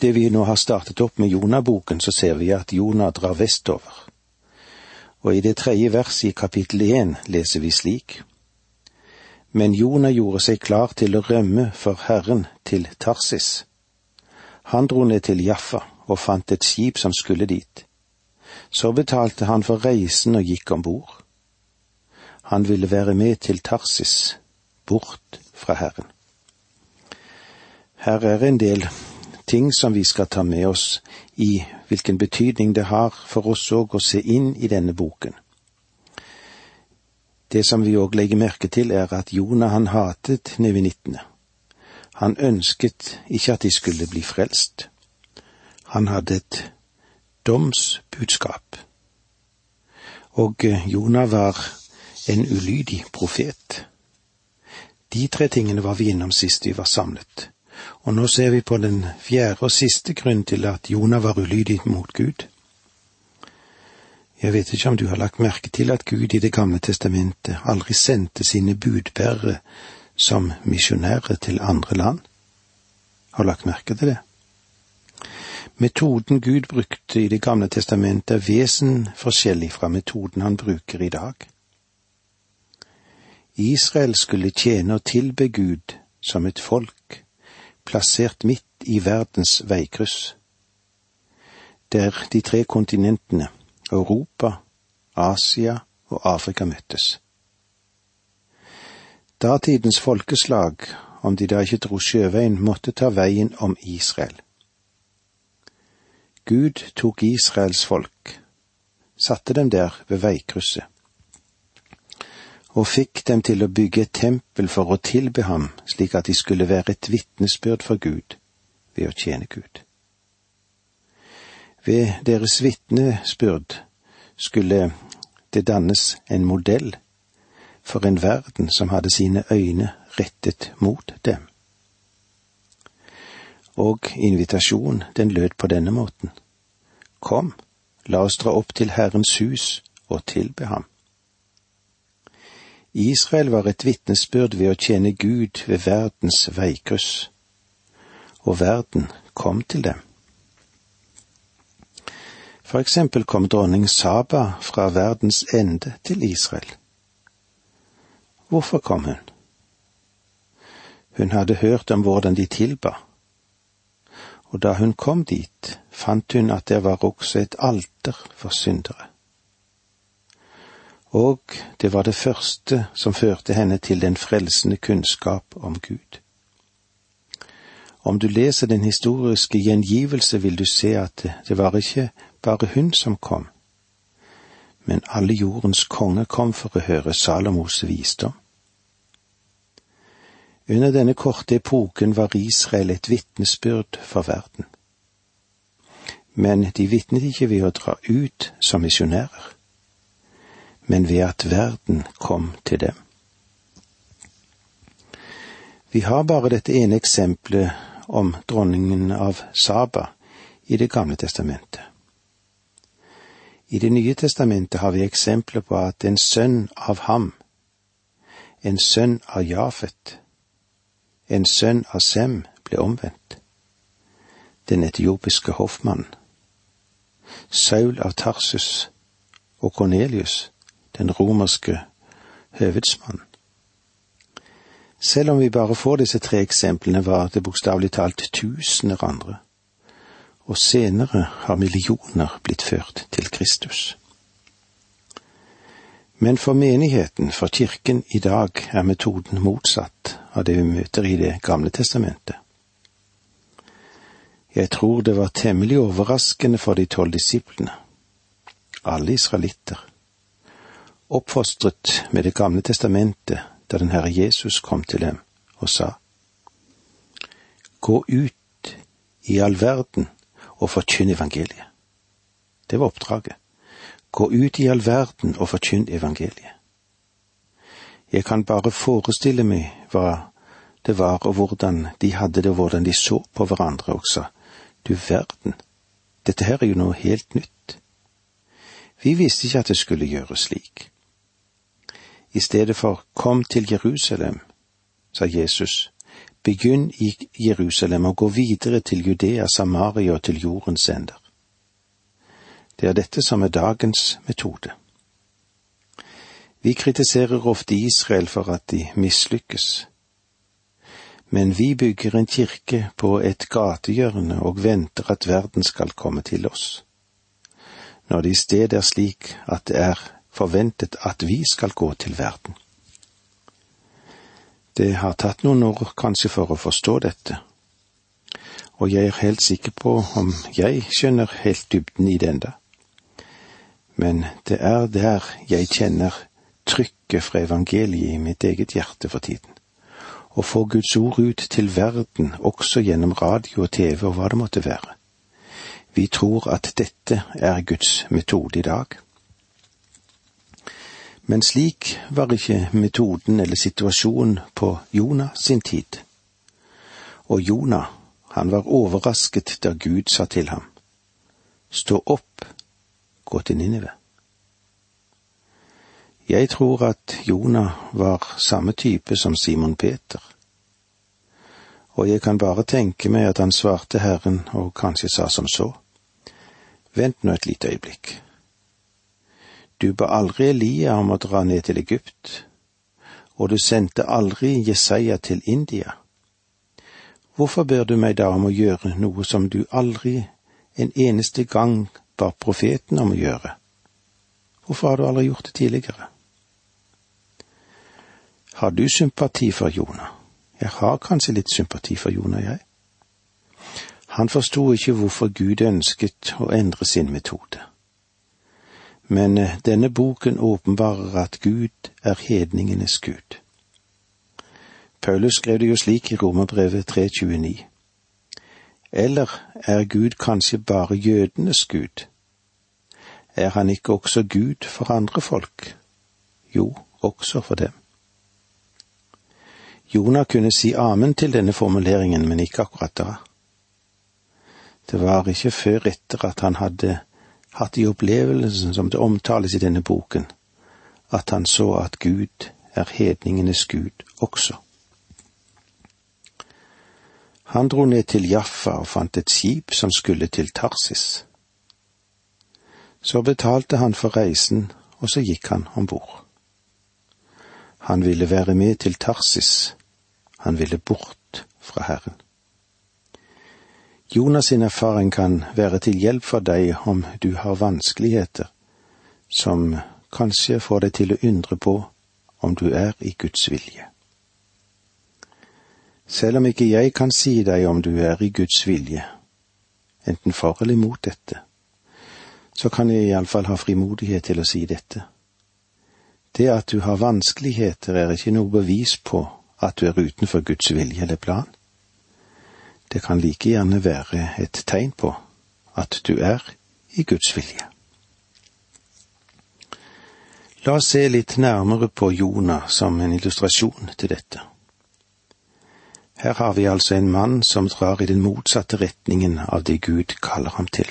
det vi nå har startet opp med Jonaboken, så ser vi at Jonah drar vestover. Og i det tredje verset i kapittel én leser vi slik. Men Jonah gjorde seg klar til å rømme for Herren til Tarsis. Han dro ned til Jaffa og fant et skip som skulle dit. Så betalte han for reisen og gikk om bord. Han ville være med til Tarsis, bort fra Herren. Her er en del ting som vi skal ta med oss i hvilken betydning det har for oss òg å se inn i denne boken. Det som vi òg legger merke til, er at Jonah han hatet nevinittene. Han ønsket ikke at de skulle bli frelst. Han hadde et domsbudskap. Og eh, Jonah var en ulydig profet. De tre tingene var vi innom sist vi var samlet. Og nå ser vi på den fjerde og siste grunnen til at Jonah var ulydig mot Gud. Jeg vet ikke om du har lagt merke til at Gud i Det gamle testamentet aldri sendte sine budbærere som misjonærer til andre land? Har lagt merke til det? Metoden Gud brukte i Det gamle testamentet er vesen forskjellig fra metoden han bruker i dag. Israel skulle tjene og tilbe Gud som et folk, plassert midt i verdens veikryss. Der de tre kontinentene, Europa, Asia og Afrika møttes. Datidens folkeslag, om de da ikke dro sjøveien, måtte ta veien om Israel. Gud tok Israels folk, satte dem der ved veikrysset, og fikk dem til å bygge et tempel for å tilbe ham, slik at de skulle være et vitnesbyrd for Gud ved å tjene Gud. Ved deres vitnesbyrd skulle det dannes en modell for en verden som hadde sine øyne rettet mot dem og invitasjonen, den lød på denne måten. Kom, la oss dra opp til Herrens hus og tilbe ham. Israel var et vitnesbyrd ved å tjene Gud ved verdens veikryss, og verden kom til dem. For eksempel kom dronning Saba fra verdens ende til Israel. Hvorfor kom hun? Hun hadde hørt om hvordan de tilba og da hun kom dit, fant hun at det var også et alter for syndere. Og det var det første som førte henne til den frelsende kunnskap om Gud. Om du leser den historiske gjengivelse, vil du se at det var ikke bare hun som kom, men alle jordens konger kom for å høre Salomos visdom. Under denne korte epoken var Israel et vitnesbyrd for verden. Men de vitnet ikke ved å dra ut som misjonærer, men ved at verden kom til dem. Vi har bare dette ene eksempelet om dronningen av Saba i Det gamle testamentet. I Det nye testamentet har vi eksempler på at en sønn av ham, en sønn av Jafet, en sønn av Sem ble omvendt. Den etiopiske hoffmannen. Saul av Tarsus og Kornelius, den romerske høvedsmannen. Selv om vi bare får disse tre eksemplene, var det bokstavelig talt tusener andre, og senere har millioner blitt ført til Kristus. Men for menigheten, for kirken i dag, er metoden motsatt av det vi møter i Det gamle testamentet. Jeg tror det var temmelig overraskende for de tolv disiplene, alle israelitter, oppfostret med Det gamle testamentet da den Herre Jesus kom til dem og sa, Gå ut i all verden og forkynn evangeliet. Det var oppdraget. Gå ut i all verden og forkynn evangeliet. Jeg kan bare forestille meg hva det var og hvordan de hadde det og hvordan de så på hverandre og sa, Du verden, dette her er jo noe helt nytt. Vi visste ikke at det skulle gjøres slik. I stedet for kom til Jerusalem, sa Jesus, Begynn i Jerusalem og gå videre til Judea, Samaria og til jordens ender. Det er dette som er dagens metode. Vi kritiserer ofte Israel for at de mislykkes. Men vi bygger en kirke på et gatehjørne og venter at verden skal komme til oss. Når det i stedet er slik at det er forventet at vi skal gå til verden. Det har tatt noen år kanskje for å forstå dette, og jeg er helt sikker på om jeg skjønner helt dybden i det enda. Men det er der jeg kjenner trykket fra evangeliet i mitt eget hjerte for tiden. Å få Guds ord ut til verden også gjennom radio og TV og hva det måtte være. Vi tror at dette er Guds metode i dag. Men slik var ikke metoden eller situasjonen på Jonah sin tid. Og Jonah, han var overrasket da Gud sa til ham, Stå opp, gå til Ninive. Jeg tror at Jonah var samme type som Simon Peter. Og jeg kan bare tenke meg at han svarte Herren og kanskje sa som så. Vent nå et lite øyeblikk. Du ba aldri Elia om å dra ned til Egypt, og du sendte aldri Jesaja til India. Hvorfor ber du meg da om å gjøre noe som du aldri en eneste gang ba profeten om å gjøre? Hvorfor har du aldri gjort det tidligere? Har du sympati for Jonah? Jeg har kanskje litt sympati for Jonah, jeg. Han forsto ikke hvorfor Gud ønsket å endre sin metode. Men eh, denne boken åpenbarer at Gud er hedningenes Gud. Paulus skrev det jo slik i Romerbrevet 3.29. Eller er Gud kanskje bare jødenes Gud? Er han ikke også Gud for andre folk? Jo, også for dem. Jonah kunne si amen til denne formuleringen, men ikke akkurat da. Det var ikke før etter at han hadde hatt de opplevelsen som det omtales i denne boken, at han så at Gud er hedningenes Gud også. Han dro ned til Jaffa og fant et skip som skulle til Tarsis. Så betalte han for reisen, og så gikk han om bord. Han ville være med til Tarsis, han ville bort fra Herren. Jonas sin erfaring kan være til hjelp for deg om du har vanskeligheter som kanskje får deg til å undre på om du er i Guds vilje. Selv om ikke jeg kan si deg om du er i Guds vilje, enten for eller imot dette, så kan jeg iallfall ha frimodighet til å si dette. Det at du har vanskeligheter er ikke noe bevis på at du er utenfor Guds vilje eller plan. Det kan like gjerne være et tegn på at du er i Guds vilje. La oss se litt nærmere på Jonah som en illustrasjon til dette. Her har vi altså en mann som drar i den motsatte retningen av det Gud kaller ham til.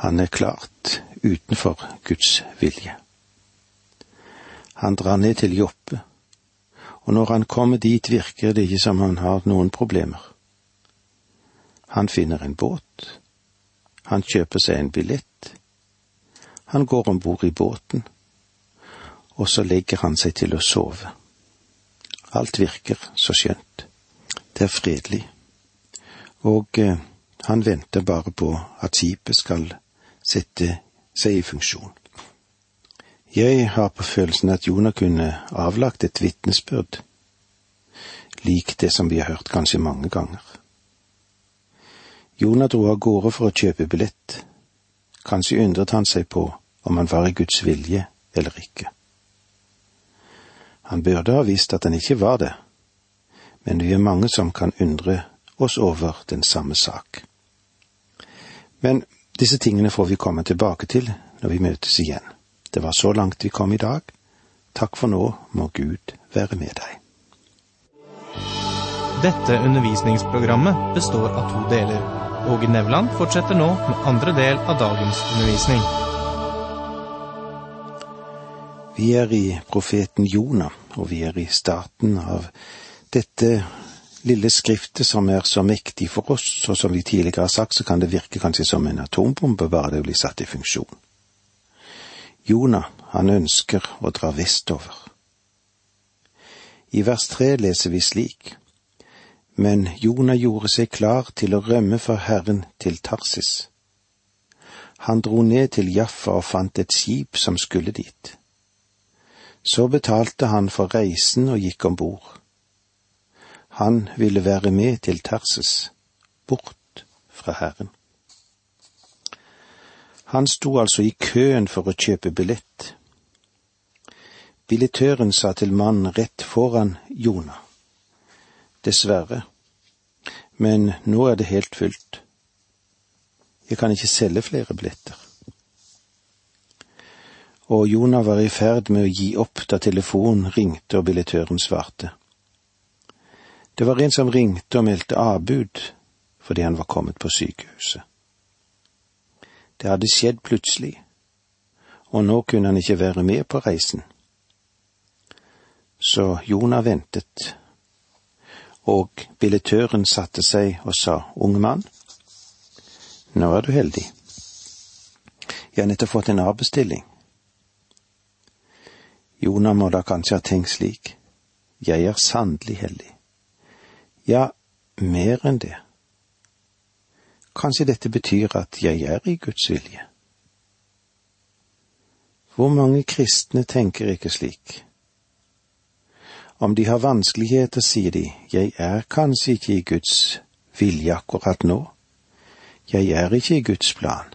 Han er klart utenfor Guds vilje. Han drar ned til Joppe, og når han kommer dit, virker det ikke som han har noen problemer. Han finner en båt, han kjøper seg en billett, han går om bord i båten, og så legger han seg til å sove. Alt virker så skjønt. Det er fredelig, og eh, han venter bare på at skipet skal sette seg i funksjon. Jeg har på følelsen at Jonah kunne avlagt et vitnesbyrd, lik det som vi har hørt kanskje mange ganger. Jonah dro av gårde for å kjøpe billett. Kanskje undret han seg på om han var i Guds vilje eller ikke. Han burde ha visst at han ikke var det, men vi er mange som kan undre oss over den samme sak. Men disse tingene får vi komme tilbake til når vi møtes igjen. Det var så langt vi kom i dag. Takk for nå, må Gud være med deg. Dette undervisningsprogrammet består av to deler. Åge Nevland fortsetter nå med andre del av dagens undervisning. Vi er i profeten Jonah, og vi er i starten av Dette lille skriftet som er så mektig for oss, og som vi tidligere har sagt, så kan det virke kanskje som en atombombe bare det blir satt i funksjon. Jonah, han ønsker å dra vestover. I vers tre leser vi slik. Men Jonah gjorde seg klar til å rømme for Herren til Tarsis. Han dro ned til Jaffa og fant et skip som skulle dit. Så betalte han for reisen og gikk om bord. Han ville være med til Tarses, bort fra Herren. Han sto altså i køen for å kjøpe billett. Billettøren sa til mannen rett foran Jonah. Dessverre, men nå er det helt fullt. Jeg kan ikke selge flere billetter. Og Jonah var i ferd med å gi opp da telefonen ringte og billettøren svarte. Det var en som ringte og meldte avbud fordi han var kommet på sykehuset. Det hadde skjedd plutselig, og nå kunne han ikke være med på reisen. Så Jonah ventet, og billettøren satte seg og sa, unge mann, nå er du heldig. Jeg har nettopp fått en avbestilling. Jonah må da kanskje ha tenkt slik, jeg er sannelig heldig. Ja, mer enn det. Kanskje dette betyr at jeg er i Guds vilje. Hvor mange kristne tenker ikke slik? Om de har vanskeligheter, sier de, jeg er kanskje ikke i Guds vilje akkurat nå, jeg er ikke i Guds plan.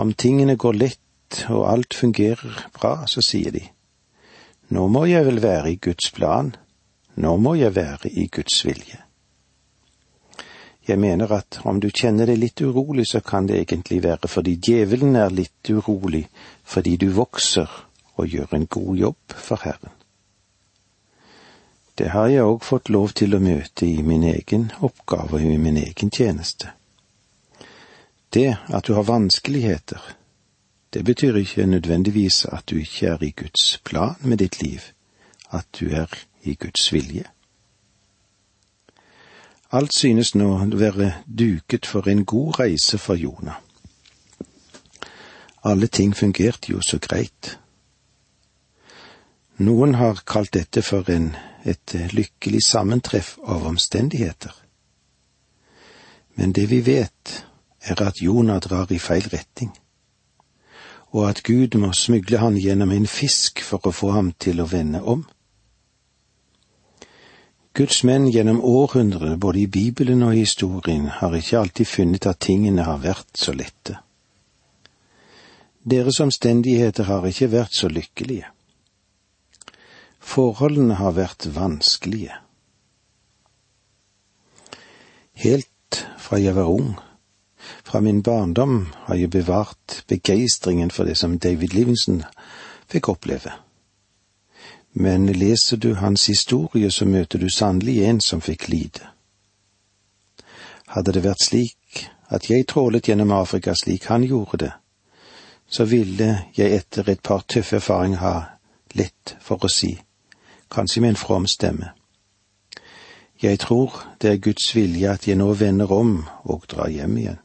Om tingene går lett og alt fungerer bra, så sier de, nå må jeg vel være i Guds plan, nå må jeg være i Guds vilje. Jeg mener at om du kjenner deg litt urolig, så kan det egentlig være fordi djevelen er litt urolig fordi du vokser og gjør en god jobb for Herren. Det har jeg òg fått lov til å møte i min egen oppgave og i min egen tjeneste. Det at du har vanskeligheter, det betyr ikke nødvendigvis at du ikke er i Guds plan med ditt liv, at du er i Guds vilje. Alt synes nå å være duket for en god reise for Jonah. Alle ting fungerte jo så greit. Noen har kalt dette for en, et lykkelig sammentreff av omstendigheter. Men det vi vet, er at Jonah drar i feil retning, og at Gud må smugle han gjennom en fisk for å få ham til å vende om. Guds menn gjennom århundrene, både i Bibelen og i historien, har ikke alltid funnet at tingene har vært så lette. Deres omstendigheter har ikke vært så lykkelige. Forholdene har vært vanskelige. Helt fra jeg var ung, fra min barndom, har jeg bevart begeistringen for det som David Livensen fikk oppleve men leser du hans historie, så møter du sannelig en som fikk lide. Hadde det vært slik at jeg trålet gjennom Afrika slik han gjorde det, så ville jeg etter et par tøffe erfaringer ha lett for å si, kanskje med en from stemme. Jeg tror det er Guds vilje at jeg nå vender om og drar hjem igjen.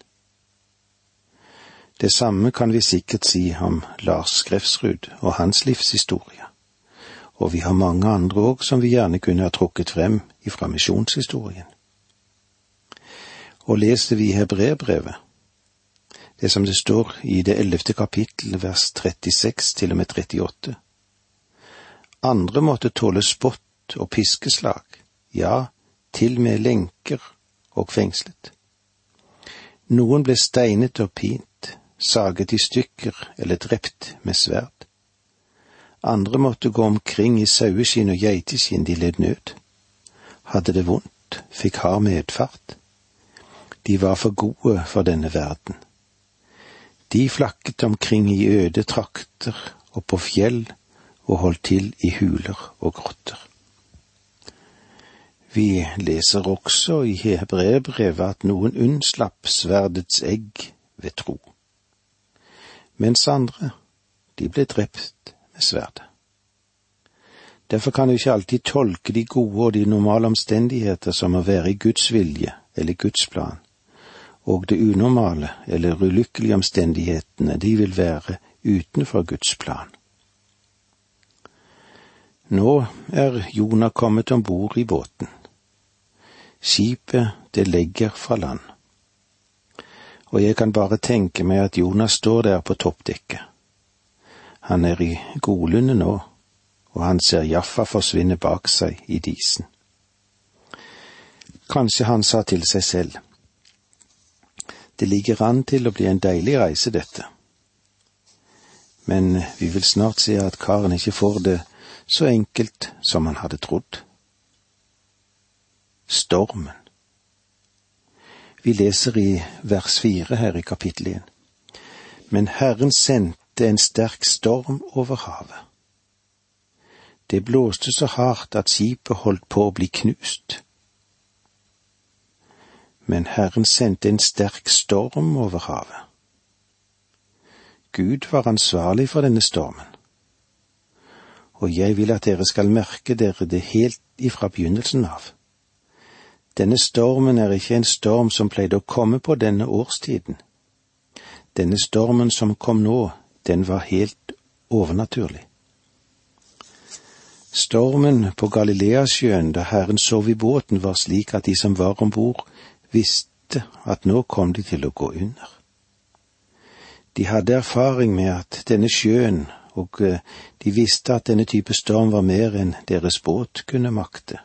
Det samme kan vi sikkert si om Lars Grefsrud og hans livshistorie og vi har mange andre òg som vi gjerne kunne ha trukket frem ifra misjonshistorien. Og leser vi Hebreerbrevet, det som det står i det ellevte kapittel vers 36 til og med 38. Andre måtte tåle spott og piskeslag, ja, til med lenker og fengslet. Noen ble steinet og pint, saget i stykker eller drept med sverd. Andre måtte gå omkring i saueskinn og geiteskinn, de led nød. Hadde det vondt, fikk hard medfart. De var for gode for denne verden. De flakket omkring i øde trakter og på fjell og holdt til i huler og grotter. Vi leser også i hebreerbrevet at noen unnslapp sverdets egg ved tro, mens andre, de ble drept med sverdet. Derfor kan du ikke alltid tolke de gode og de normale omstendigheter som å være i Guds vilje eller Guds plan, og det unormale eller ulykkelige omstendighetene, de vil være utenfor Guds plan. Nå er Jonah kommet om bord i båten. Skipet, det legger fra land. Og jeg kan bare tenke meg at Jonas står der på toppdekket. Han er i godlunde nå, og han ser Jaffa forsvinne bak seg i disen. Kanskje han sa til seg selv, det ligger an til å bli en deilig reise, dette. Men vi vil snart se at karen ikke får det så enkelt som han hadde trodd. Stormen. Vi leser i vers fire her i kapittel én. Men Herren sendte en sterk storm over havet. Det blåste så hardt at skipet holdt på å bli knust. Men Herren sendte en sterk storm over havet. Gud var ansvarlig for denne stormen. Og jeg vil at dere skal merke dere det helt ifra begynnelsen av. Denne stormen er ikke en storm som pleide å komme på denne årstiden. Denne stormen som kom nå, den var helt overnaturlig. Stormen på Galileasjøen da Herren sov i båten var slik at de som var om bord, visste at nå kom de til å gå under. De hadde erfaring med at denne sjøen, og eh, de visste at denne type storm var mer enn deres båt kunne makte.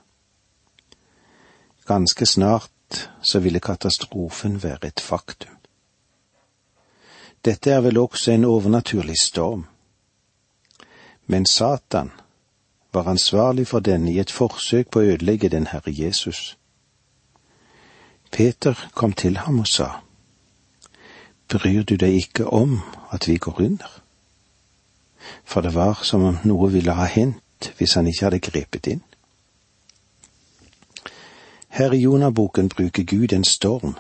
Ganske snart så ville katastrofen være et faktum. Dette er vel også en overnaturlig storm. Men Satan var ansvarlig for denne i et forsøk på å ødelegge den Herre Jesus. Peter kom til ham og sa, Bryr du deg ikke om at vi går under? For det var som om noe ville ha hendt hvis han ikke hadde grepet inn. Her i Jonaboken bruker Gud en storm.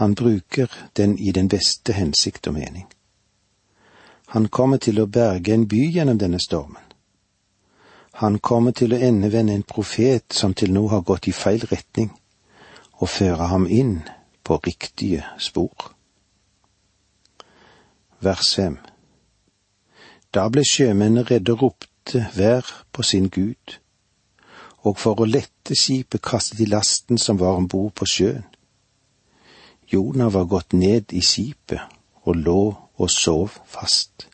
Han bruker den i den beste hensikt og mening. Han kommer til å berge en by gjennom denne stormen. Han kommer til å endevende en profet som til nå har gått i feil retning, og føre ham inn på riktige spor. Vers fem Da ble sjømennene redde og ropte hver på sin Gud og for å lette skipet kastet de lasten som var om bord på sjøen. Jonah var gått ned i skipet og lå og sov fast.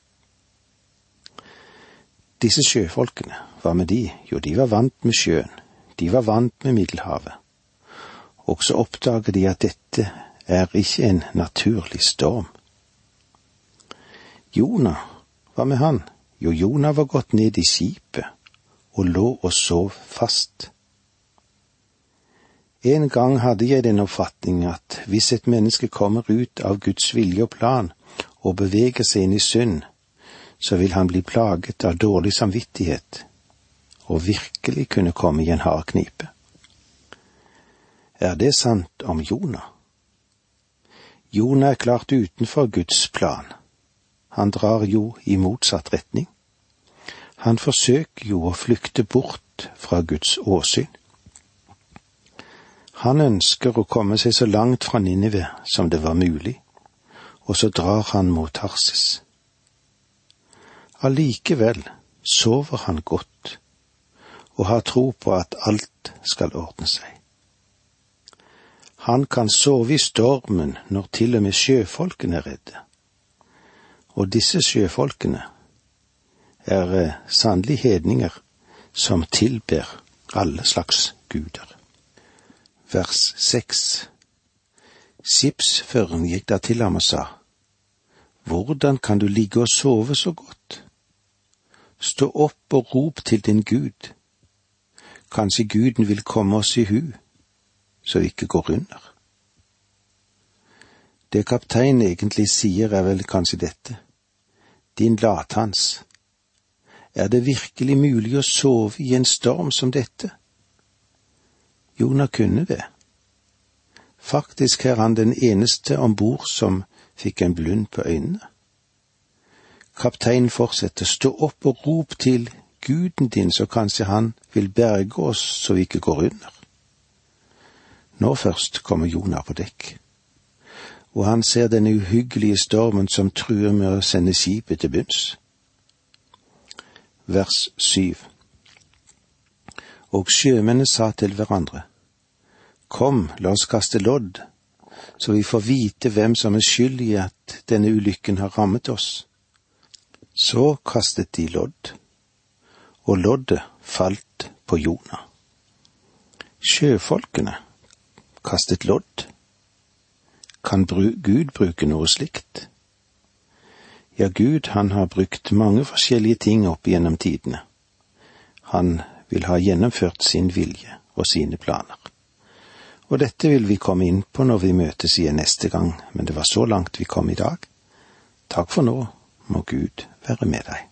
Disse sjøfolkene, hva med de? Jo, de var vant med sjøen, de var vant med Middelhavet. Og så oppdager de at dette er ikke en naturlig storm. Jonah, hva med han? Jo, Jonah var gått ned i skipet og lå og sov fast. En gang hadde jeg den oppfatning at hvis et menneske kommer ut av Guds vilje og plan og beveger seg inn i synd, så vil han bli plaget av dårlig samvittighet og virkelig kunne komme i en hard knipe. Er det sant om Jonah? Jonah er klart utenfor Guds plan. Han drar jo i motsatt retning. Han forsøker jo å flykte bort fra Guds åsyn. Han ønsker å komme seg så langt fra Ninive som det var mulig, og så drar han mot Tarsis. Allikevel sover han godt og har tro på at alt skal ordne seg. Han kan sove i stormen når til og med sjøfolkene er redde. Og disse sjøfolkene er eh, sannelig hedninger som tilber alle slags guder. Vers seks Skipsføreren gikk da til ham og sa, Hvordan kan du ligge og sove så godt? Stå opp og rop til din Gud. Kanskje Guden vil komme oss i hu, så vi ikke går under. Det kapteinen egentlig sier, er vel kanskje dette. Din lathans, er det virkelig mulig å sove i en storm som dette? Jonah kunne det. Faktisk er han den eneste om bord som fikk en blund på øynene. Kapteinen fortsetter, stå opp og rop til guden din, så kanskje han vil berge oss så vi ikke går under. Nå først kommer Jonah på dekk, og han ser den uhyggelige stormen som truer med å sende skipet til bunns. Vers syv Og sjømennene sa til hverandre, Kom, la oss kaste lodd, så vi får vite hvem som er skyld i at denne ulykken har rammet oss. Så kastet de lodd, og loddet falt på Jonah. Sjøfolkene kastet lodd. Kan Gud bruke noe slikt? Ja, Gud, han har brukt mange forskjellige ting opp gjennom tidene. Han vil ha gjennomført sin vilje og sine planer. Og dette vil vi komme inn på når vi møtes igjen neste gang, men det var så langt vi kom i dag. Takk for nå, må Gud være med deg.